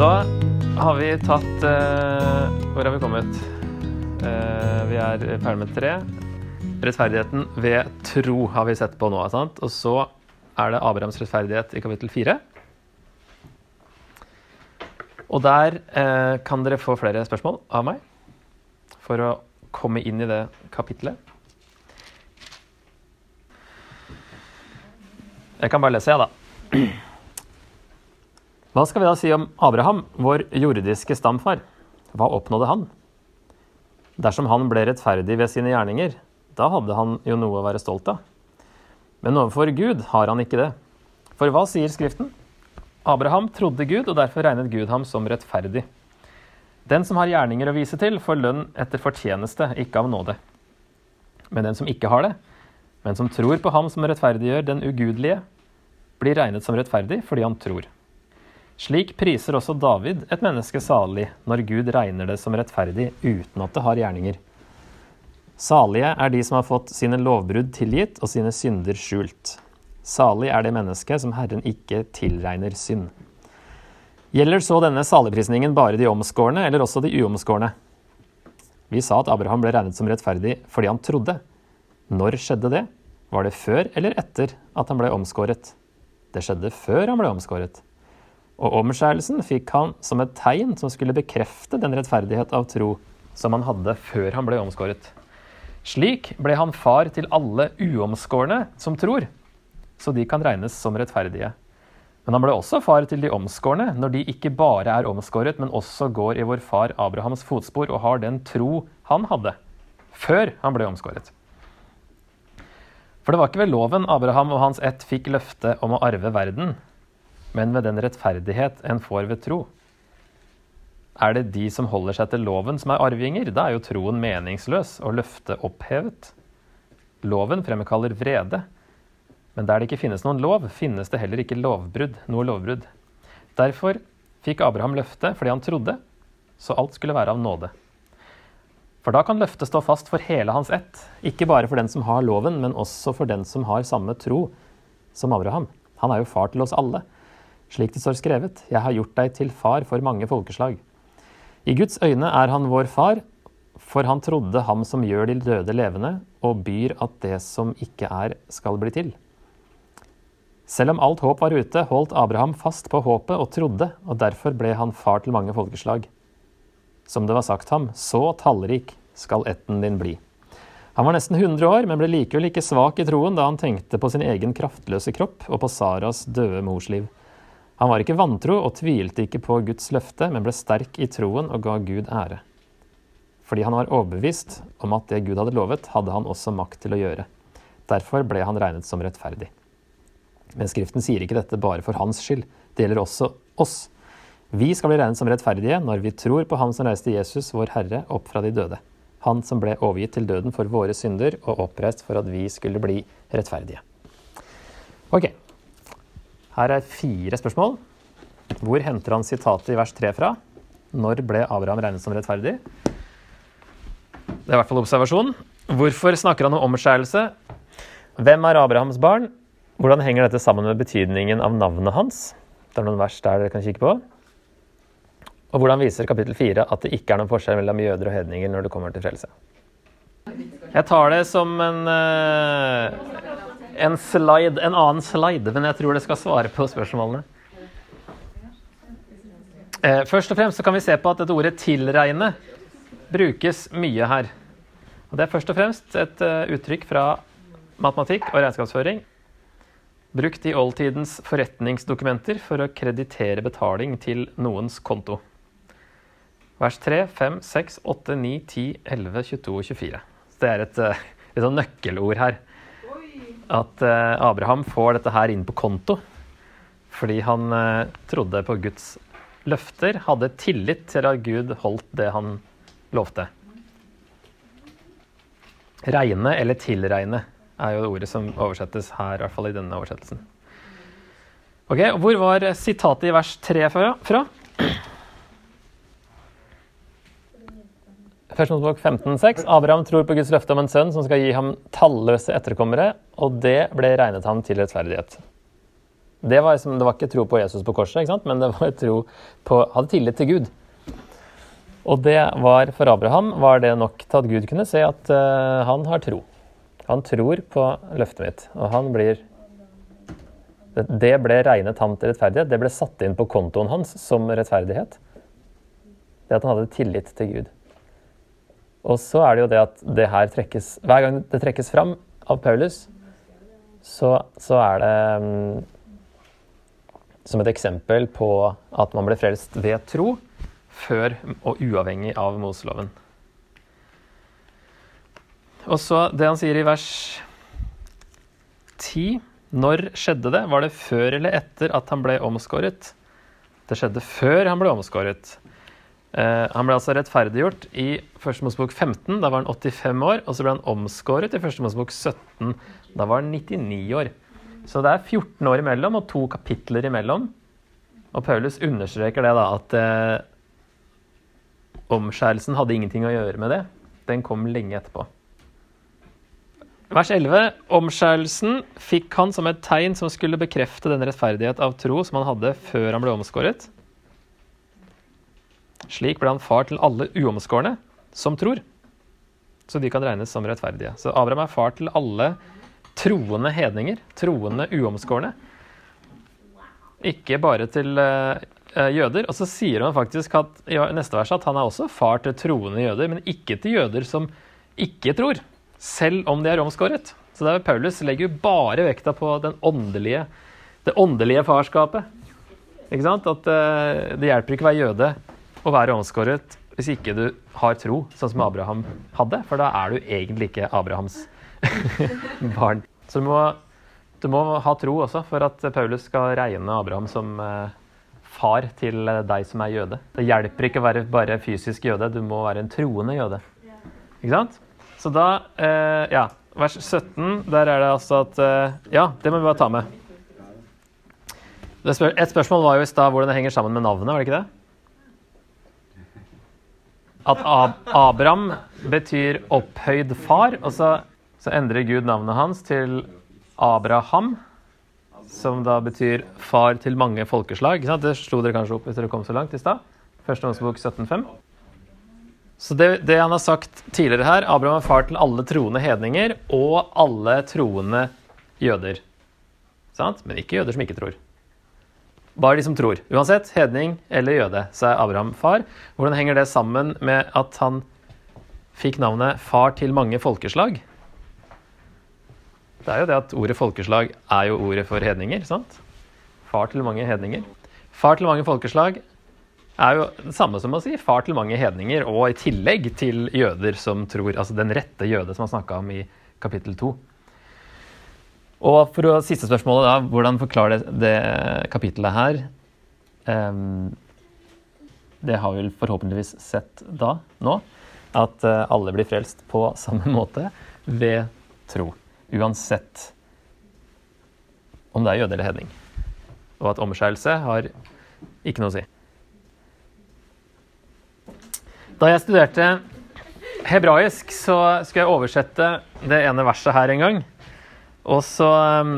Da har vi tatt uh, Hvor har vi kommet? Uh, vi er ferdig med tre. Rettferdigheten ved tro har vi sett på nå. Sant? Og så er det Abrahams rettferdighet i kapittel fire. Og der eh, kan dere få flere spørsmål av meg for å komme inn i det kapitlet. Jeg kan bare lese, jeg, da. Hva skal vi da si om Abraham, vår jordiske stamfar? Hva oppnådde han? Dersom han ble rettferdig ved sine gjerninger, da hadde han jo noe å være stolt av. Men overfor Gud har han ikke det. For hva sier Skriften? Abraham trodde Gud, og derfor regnet Gud ham som rettferdig. Den som har gjerninger å vise til, får lønn etter fortjeneste, ikke av nåde. Men den som ikke har det, men som tror på ham som rettferdiggjør den ugudelige, blir regnet som rettferdig fordi han tror. Slik priser også David et menneske salig når Gud regner det som rettferdig uten at det har gjerninger. Salige er de som har fått sine lovbrudd tilgitt og sine synder skjult. Salig er det mennesket som Herren ikke tilregner synd. Gjelder så denne saligprisningen bare de omskårne eller også de uomskårne? Vi sa at Abraham ble regnet som rettferdig fordi han trodde. Når skjedde det? Var det før eller etter at han ble omskåret? Det skjedde før han ble omskåret. Og omskjærelsen fikk han som et tegn som skulle bekrefte den rettferdighet av tro som han hadde før han ble omskåret. Slik ble han far til alle uomskårne som tror, så de kan regnes som rettferdige. Men han ble også far til de omskårne når de ikke bare er omskåret, men også går i vår far Abrahams fotspor og har den tro han hadde før han ble omskåret. For det var ikke ved loven Abraham og hans ett fikk løftet om å arve verden, men ved den rettferdighet en får ved tro. Er det de som holder seg til loven, som er arvinger? Da er jo troen meningsløs og løftet opphevet. Loven fremkaller vrede. Men der det ikke finnes noen lov, finnes det heller ikke lovbrudd, noe lovbrudd. Derfor fikk Abraham løftet fordi han trodde, så alt skulle være av nåde. For da kan løftet stå fast for hele hans ett, ikke bare for den som har loven, men også for den som har samme tro som Abraham. Han er jo far til oss alle. Slik det står skrevet, jeg har gjort deg til far for mange folkeslag. I Guds øyne er han vår far, for han trodde ham som gjør de døde levende, og byr at det som ikke er, skal bli til. Selv om alt håp var ute, holdt Abraham fast på håpet og trodde, og derfor ble han far til mange folkeslag. Som det var sagt ham, så tallrik skal ætten din bli. Han var nesten 100 år, men ble likevel ikke svak i troen da han tenkte på sin egen kraftløse kropp og på Saras døde mors liv. Han var ikke vantro og tvilte ikke på Guds løfte, men ble sterk i troen og ga Gud ære. Fordi han var overbevist om at det Gud hadde lovet, hadde han også makt til å gjøre. Derfor ble han regnet som rettferdig. Men Skriften sier ikke dette bare for hans skyld. Det gjelder også oss. Vi skal bli regnet som rettferdige når vi tror på Han som reiste Jesus, vår Herre, opp fra de døde. Han som ble overgitt til døden for våre synder og oppreist for at vi skulle bli rettferdige. Ok, her er fire spørsmål. Hvor henter han sitatet i vers 3 fra? Når ble Abraham regnet som rettferdig? Det er i hvert fall observasjon. Hvorfor snakker han om omskjærelse? Hvem er Abrahams barn? Hvordan henger dette sammen med betydningen av navnet hans? Det er noen vers der dere kan kikke på. Og hvordan viser kapittel 4 at det ikke er noen forskjell mellom jøder og hedninger når det kommer til frelse? Jeg tar det som en uh, en slide, en annen slide, men jeg tror det skal svare på spørsmålene. Eh, først og fremst så kan vi se på at dette ordet 'tilregne' brukes mye her. Og det er først og fremst et uh, uttrykk fra matematikk og regnskapsføring. Brukt i oldtidens forretningsdokumenter for å kreditere betaling til noens konto. Vers 3, 5, 6, 8, 9, 10, 11, 22 og 24. Så det er et, uh, nøkkelord her at eh, Abraham får dette her inn på konto fordi han eh, trodde på Guds løfter, hadde tillit til at Gud holdt det han lovte. Regne eller tilregne er jo det ordet som oversettes her, i hvert fall i denne oversettelsen. Ok, Hvor var sitatet i vers 3 fra? Første 15,6. Abraham tror på Guds løfte om en sønn som skal gi ham talløse etterkommere, og det ble regnet ham til rettferdighet. Det var, liksom, det var ikke tro på Jesus på korset, men det var tro på Hadde tillit til Gud. Og det var for Abraham var det nok til at Gud kunne se at uh, han har tro. Han tror på løftet mitt, og han blir Det ble regnet ham til rettferdighet. Det ble satt inn på kontoen hans som rettferdighet. Det at han hadde tillit til Gud. Og så er det jo det at det her trekkes Hver gang det trekkes fram av Paulus, så, så er det um, som et eksempel på at man ble frelst ved tro før og uavhengig av Moseloven. Og så det han sier i vers 10. Når skjedde det? Var det før eller etter at han ble omskåret? Det skjedde før han ble omskåret. Eh, han ble altså rettferdiggjort i Første Mosebok 15. Da var han 85 år. Og så ble han omskåret i Første Mosebok 17. Da var han 99 år. Så det er 14 år imellom og to kapitler imellom. Og Paulus understreker det da at eh, omskjærelsen hadde ingenting å gjøre med det. Den kom lenge etterpå. Vers 11. Omskjærelsen fikk han som et tegn som skulle bekrefte den rettferdighet av tro som han hadde før han ble omskåret. Slik ble han far til alle uomskårne som tror, så de kan regnes som rettferdige. Så Abraham er far til alle troende hedninger, troende uomskårne. Ikke bare til uh, jøder. Og så sier han faktisk at, i neste vers at han er også far til troende jøder, men ikke til jøder som ikke tror selv om de er omskåret. Så det er Paulus legger jo bare vekta på åndelige, det åndelige farskapet. Ikke sant? At uh, det hjelper ikke å være jøde og være omskåret hvis ikke du har tro, sånn som Abraham hadde. For da er du egentlig ikke Abrahams barn. Så du må, du må, ha tro også for at Paulus skal regne Abraham som uh, far til deg som er jøde. Det hjelper ikke å være bare fysisk jøde, du må være en troende jøde. Ikke sant? Så da eh, Ja, vers 17, der er det altså at eh, Ja, det må vi bare ta med. Et spørsmål var jo i stad hvordan det henger sammen med navnet, var det ikke det? At Ab Abraham betyr opphøyd far, og så, så endrer Gud navnet hans til Abraham, som da betyr far til mange folkeslag. Det slo dere kanskje opp hvis dere kom så langt i stad. Første Mosebok 17,5. Så det, det, han har sagt tidligere her Abraham er far til alle troende hedninger og alle troende jøder. Sant? Men ikke jøder som ikke tror. Bare de som tror. Uansett, hedning eller jøde, så er Abraham far. Hvordan henger det sammen med at han fikk navnet far til mange folkeslag? Det er jo det at ordet folkeslag er jo ordet for hedninger. sant? Far til mange hedninger. Far til mange folkeslag er jo det samme som å si far til mange hedninger, og i tillegg til jøder som tror Altså den rette jøde som han snakka om i kapittel to. Og for å siste spørsmålet, da, hvordan forklarer det, det kapittelet her um, Det har vi forhåpentligvis sett da, nå. At uh, alle blir frelst på samme måte ved tro. Uansett om det er jøde eller hedning. Og at omskjærelse har ikke noe å si. Da jeg studerte hebraisk, så skulle jeg oversette det ene verset her en gang. Og så um,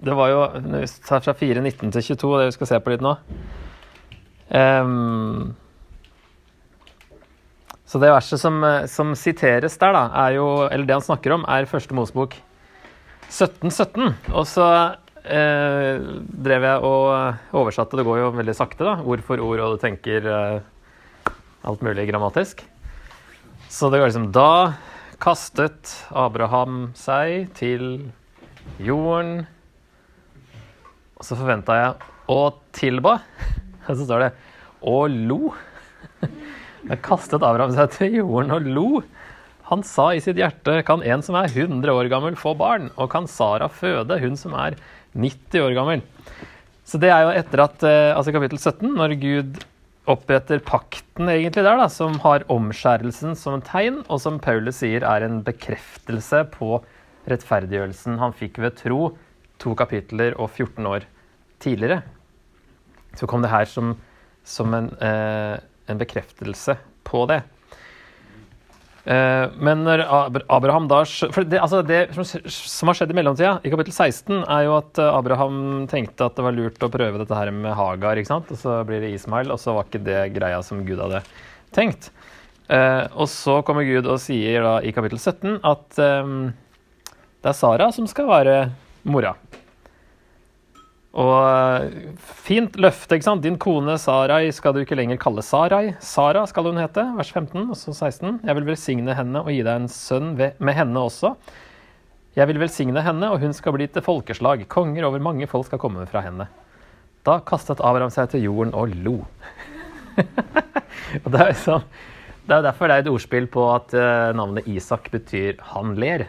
Det var jo fra 4.19 til 22, det vi skal se på litt nå. Um, så det verset som, som, siteres der, da, er jo Eller det han snakker om, er første Mosebok 1717. Og så eh, drev jeg og oversatte. Det går jo veldig sakte, da, ord for ord, og du tenker eh, alt mulig grammatisk. Så det går liksom Da kastet Abraham seg til jorden. Og så forventa jeg å tilba. Og så står det og lo. Da kastet Abraham seg til jorden og lo. Han sa i sitt hjerte, kan en som er 100 år gammel, få barn? Og kan Sara føde, hun som er 90 år gammel? Så det er jo etter at, altså altså kapittel 17, når Gud oppretter pakten egentlig der, da, som har omskjærelsen som tegn, og som Paulus sier er en bekreftelse på rettferdiggjørelsen han fikk ved tro to kapitler og 14 år tidligere. Så kom det her som, som en, eh, en bekreftelse på det. Eh, men når Abraham da det, altså det som har skjedd i mellomtida, i kapittel 16, er jo at eh, Abraham tenkte at det var lurt å prøve dette her med Hagar, ikke sant? og så blir det Ismail, og så var ikke det greia som Gud hadde tenkt. Eh, og så kommer Gud og sier da i kapittel 17 at det er Sara som skal være mora. Og fint løfte, ikke sant. Din kone Sarai skal du ikke lenger kalle Sarai. Sara skal hun hete, vers 15, og så 16. Jeg vil velsigne henne og gi deg en sønn med henne også. Jeg vil velsigne henne, og hun skal bli til folkeslag. Konger over mange folk skal komme fra henne. Da kastet Abraham seg til jorden og lo. og det er, liksom, det er derfor det er et ordspill på at eh, navnet Isak betyr 'han ler'.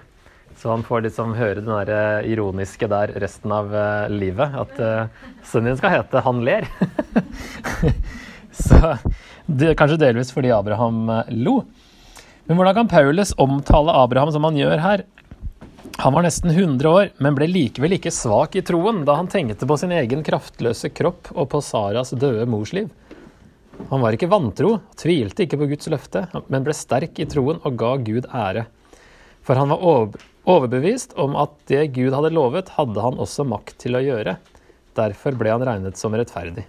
Så han får liksom høre den der eh, ironiske der resten av uh, livet. At uh, sønnen din skal hete 'Han ler'. så det, Kanskje delvis fordi Abraham lo. Men hvordan kan Paulus omtale Abraham som han gjør her? Han var nesten 100 år, men ble likevel ikke svak i troen da han tenkte på sin egen kraftløse kropp og på Saras døde mors liv. Han var ikke vantro, tvilte ikke på Guds løfte, men ble sterk i troen og ga Gud ære. For han var overbevist om at det Gud hadde lovet, hadde han også makt til å gjøre. Derfor ble han regnet som rettferdig.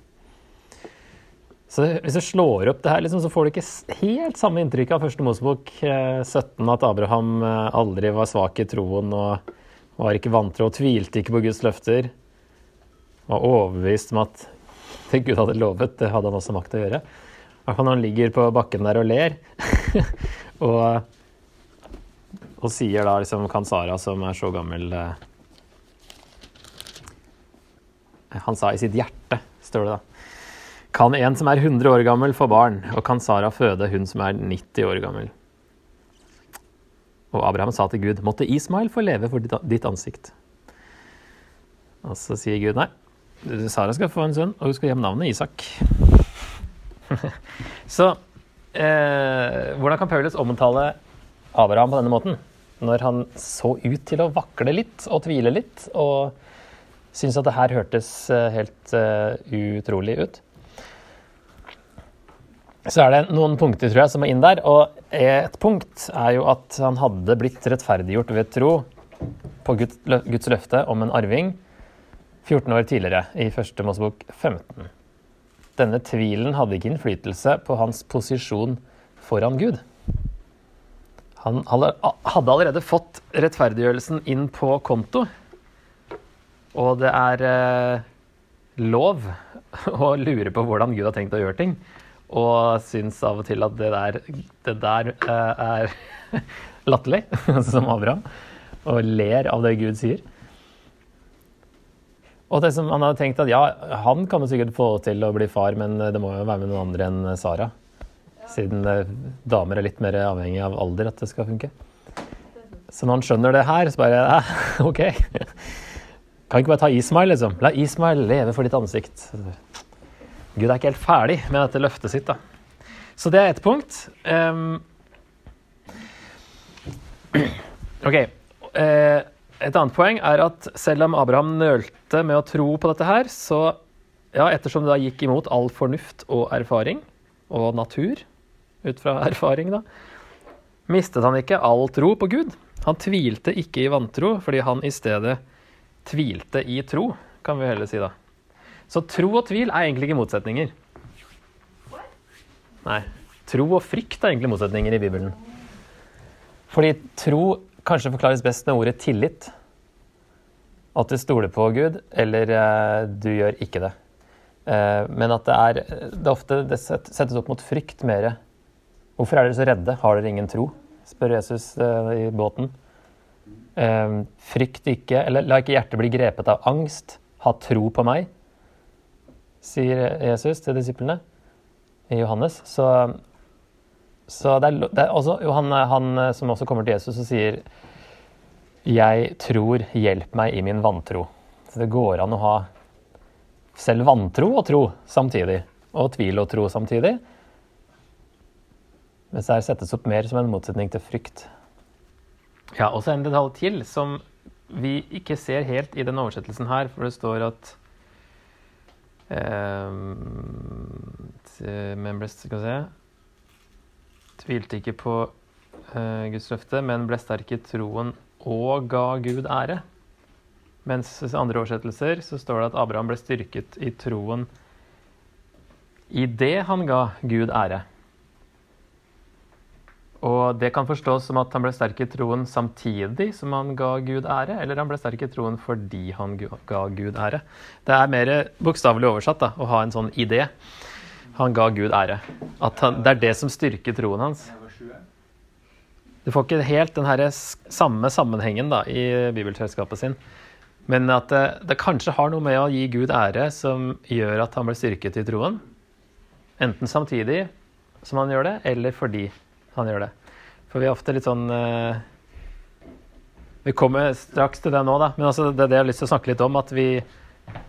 Så Hvis du slår opp det her, liksom, så får du ikke helt samme inntrykk av første Mosebok 17, eh, at Abraham eh, aldri var svak i troen og var ikke vantro og tvilte ikke på Guds løfter. Var overbevist om at det Gud hadde lovet, det hadde han også makt til å gjøre. I hvert fall når han ligger på bakken der og ler. og og sier da liksom Kansara, som er så gammel eh, Han sa i sitt hjerte, står det da. Kan en som er 100 år gammel, få barn, og kan Sara føde hun som er 90 år gammel? Og Abraham sa til Gud, måtte Ismail få leve for ditt ansikt. Og så sier Gud nei, Sara skal få en sønn, og hun skal gi navnet Isak. så eh, hvordan kan Paulus omtale Abraham på denne måten? Når han så ut til å vakle litt og tvile litt, og syntes at det her hørtes eh, helt uh, utrolig ut. Så er det noen punkter tror jeg, som er inn der. Og et punkt er jo at han hadde blitt rettferdiggjort ved tro på Guds, løfte om en arving 14 år tidligere, i første Mosebok 15. Denne tvilen hadde ikke innflytelse på hans posisjon foran Gud. Han hadde allerede fått rettferdiggjørelsen inn på konto. Og det er eh, lov å lure på hvordan Gud har tenkt å gjøre ting. Og syns av og til at det der, det der eh, er latterlig, som Abraham. Og ler av det Gud sier. Og det som han hadde tenkt at ja, han kan jo sikkert få til å bli far, men det må jo være med noen andre enn Sara. Siden damer er litt mer avhengig av alder at det skal funke. Så når han skjønner det her, så bare eh, OK. Kan ikke bare ta Ismail, liksom. La Ismail leve for ditt ansikt. Gud er ikke helt ferdig med dette løftet sitt, da. Så det er ett punkt. Um, OK. Uh, et annet poeng er at selv om Abraham nølte med å tro på dette her, så ja, ettersom det da gikk imot all fornuft og erfaring og natur, ut fra erfaring, da, mistet han ikke all tro på Gud. Han tvilte ikke i vantro, fordi han i stedet tvilte i tro, kan vi heller si da. Så tro og tvil er egentlig ikke motsetninger. Nei. Tro og frykt er egentlig motsetninger i Bibelen. Fordi tro kanskje forklares best med ordet tillit. At du stoler på Gud, eller eh, du gjør ikke det. Eh, men at det er det ofte det settes opp mot frykt mer Hvorfor er dere så redde? Har dere ingen tro? spør Jesus uh, i båten. Uh, frykt ikke, eller la ikke hjertet bli grepet av angst. Ha tro på meg, sier Jesus til disiplene i Johannes. Så, så det, er, det, er, også Johan han, som også kommer til Jesus og sier Jeg tror, hjelp meg i min vantro. Så det går an å ha selv vantro og tro samtidig. Og tvil og tro samtidig. Mens det her settes opp mer som en motsetning til frykt. Ja, og så en detalj til som vi ikke ser helt i den oversettelsen her, for det står at um, Members Skal vi se Tvilte ikke på uh, Guds løfte, men ble sterk i troen og ga Gud ære. Mens i andre oversettelser så står det at Abraham ble styrket i troen i det han ga Gud ære. Og det kan forstås som at han ble sterk i troen samtidig som han ga Gud ære, eller han ble sterk i troen fordi han ga Gud ære. Det er mer bokstavelig oversatt da, å ha en sånn idé. Han ga Gud ære. At han, det er det som styrker troen hans. Du får ikke helt den samme sammenhengen da, i bibelselskapet sin. Men at det, det, kanskje har noe med å gi Gud ære som gjør at han blir styrket i troen. Enten samtidig som han gjør det, eller fordi han gjør det. For vi er ofte litt sånn uh, Vi kommer straks til det nå, da. Men altså, det er det jeg har lyst til å snakke litt om. At, vi,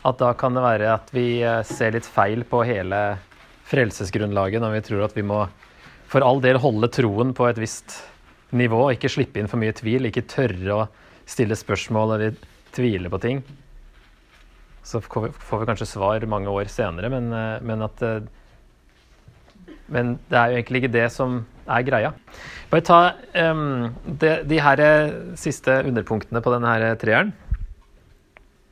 at da kan det være at vi uh, ser litt feil på hele frelsesgrunnlaget når vi tror at vi må for all del holde troen på et visst nivå, ikke slippe inn for mye tvil, ikke tørre å stille spørsmål eller tvile på ting. Så får vi kanskje svar mange år senere, men, eh, men at eh, Men det er jo egentlig ikke det som er greia. Bare ta um, de, de her eh, siste underpunktene på denne her treeren.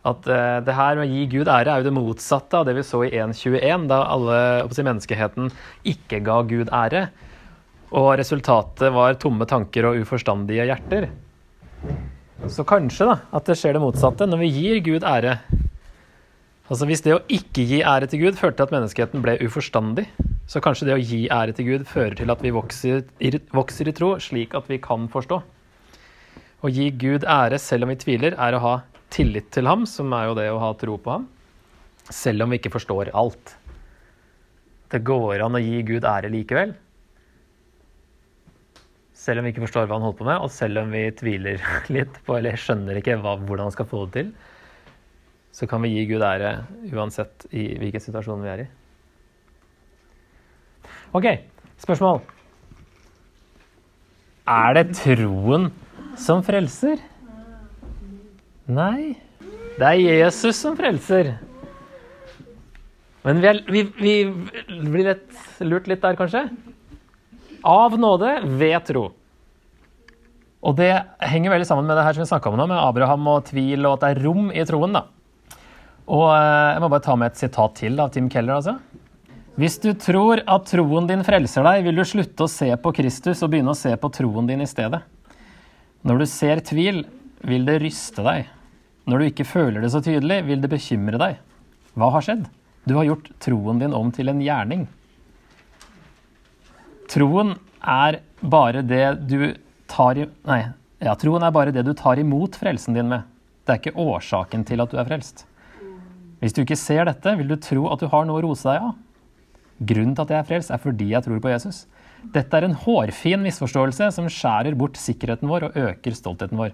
At uh, det her med å gi Gud ære er jo det motsatte av det vi så i 1.21, da alle si, menneskeheten ikke ga Gud ære. Og resultatet var tomme tanker og uforstandige hjerter. Så kanskje da, at det skjer det motsatte når vi gir Gud ære. Altså Hvis det å ikke gi ære til Gud førte til at menneskeheten ble uforstandig, så kanskje det å gi ære til Gud fører til at vi vokser vokser i tro, slik at vi kan forstå. Å gi Gud ære selv om vi tviler, er å ha tillit til ham, som er jo det å ha tro på ham, selv om vi ikke forstår alt. Det går an å gi Gud ære likevel selv om vi ikke forstår hva han holder på med, og selv om vi tviler litt på eller skjønner ikke hva, hvordan han skal få det til, så kan vi gi Gud ære uansett i hvilken situasjon vi er i. OK, spørsmål. Er det troen som frelser? Nei, det er Jesus som frelser. Men vi, er, vi, vi blir litt lurt litt der, kanskje? Av nåde ved tro. Og det henger veldig sammen med det her som vi snakka om nå, med Abraham og tvil, og at det er rom i troen. da. Og eh, Jeg må bare ta med et sitat til av Tim Keller. altså. Hvis du tror at troen din frelser deg, vil du slutte å se på Kristus og begynne å se på troen din i stedet. Når du ser tvil, vil det ryste deg. Når du ikke føler det så tydelig, vil det bekymre deg. Hva har skjedd? Du har gjort troen din om til en gjerning. Troen er bare det du tar i, Nei, ja, troen er bare det du tar imot frelsen din med. Det er ikke årsaken til at du er frelst. Hvis du ikke ser dette, vil du tro at du har noe å rose deg av. Grunnen til at jeg er frelst, er fordi jeg tror på Jesus. Dette er en hårfin misforståelse som skjærer bort sikkerheten vår og øker stoltheten vår.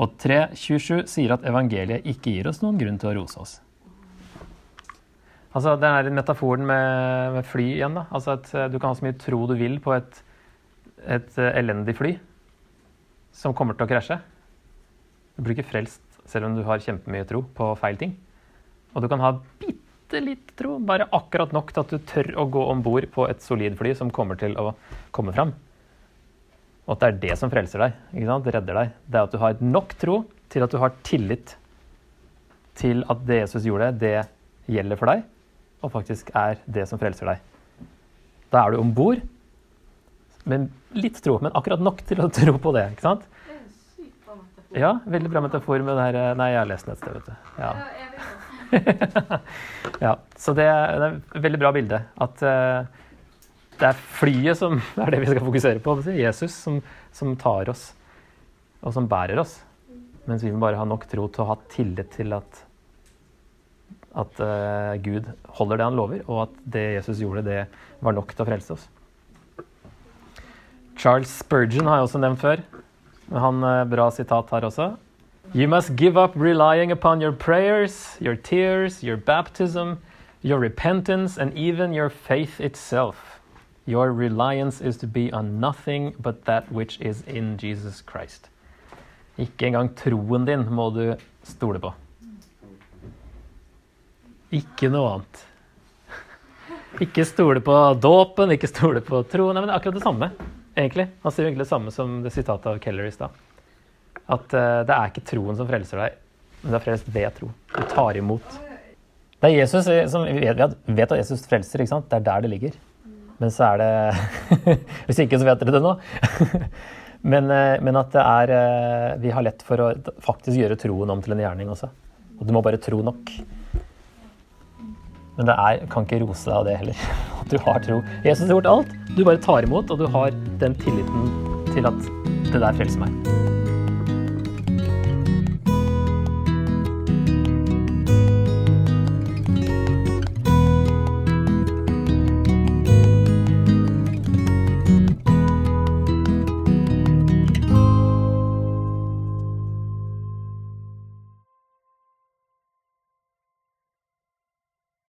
Og 3.27 sier at evangeliet ikke gir oss noen grunn til å rose oss. Altså, Den metaforen med, med, fly igjen. da. Altså at Du kan ha så mye tro du vil på et, et elendig fly som kommer til å krasje. Du blir ikke frelst selv om du har kjempemye tro på feil ting. Og du kan ha bitte litt tro, bare akkurat nok til at du tør å gå om bord på et solid fly som kommer til å komme fram. Og at det er det som frelser deg, ikke sant? redder deg. Det er at du har nok tro til at du har tillit til at det Jesus gjorde, det gjelder for deg, og faktisk er det som frelser deg. Da er du om bord med litt tro, men akkurat nok til å tro på det. ikke sant? Ja, veldig bra metafor med det her Nei, jeg har lest den et sted, vet du. Ja. ja så det det er, et veldig bra bilde. At uh, det er flyet som er det vi skal fokusere på. Jesus som, som, tar oss, og som bærer oss. Mens vi må bare ha nok tro til å ha tillit til at, at uh, Gud holder det han lover, og at det Jesus gjorde, det var nok til å frelse oss. Charles Spurgeon har jeg også nevnt før. Han uh, Bra sitat her også. You must give up relying upon your prayers, your tears, your baptism, your repentance, and even your faith itself. Your reliance is to be on nothing but that which is in Jesus Christ. Ikke engang troen din må du stole på. Ikke noe annet. Ikke stole på dåpen, ikke stole på troen. Nei, men det er akkurat det samme. egentlig. Han sier egentlig det samme som det sitatet av Keller i stad. At uh, det er ikke troen som frelser deg, men det er frelst ved tro. Du tar imot. Det er Jesus som vi vet at Jesus frelser, ikke sant? Det er der det ligger. Men så er det Hvis ikke, så vet dere det nå. men, eh, men at det er eh, Vi har lett for å faktisk gjøre troen om til en gjerning også. Og du må bare tro nok. Men det er, kan ikke rose deg av det heller. At du har tro. Jesus har gjort alt. Du bare tar imot, og du har den tilliten til at det der frelser meg.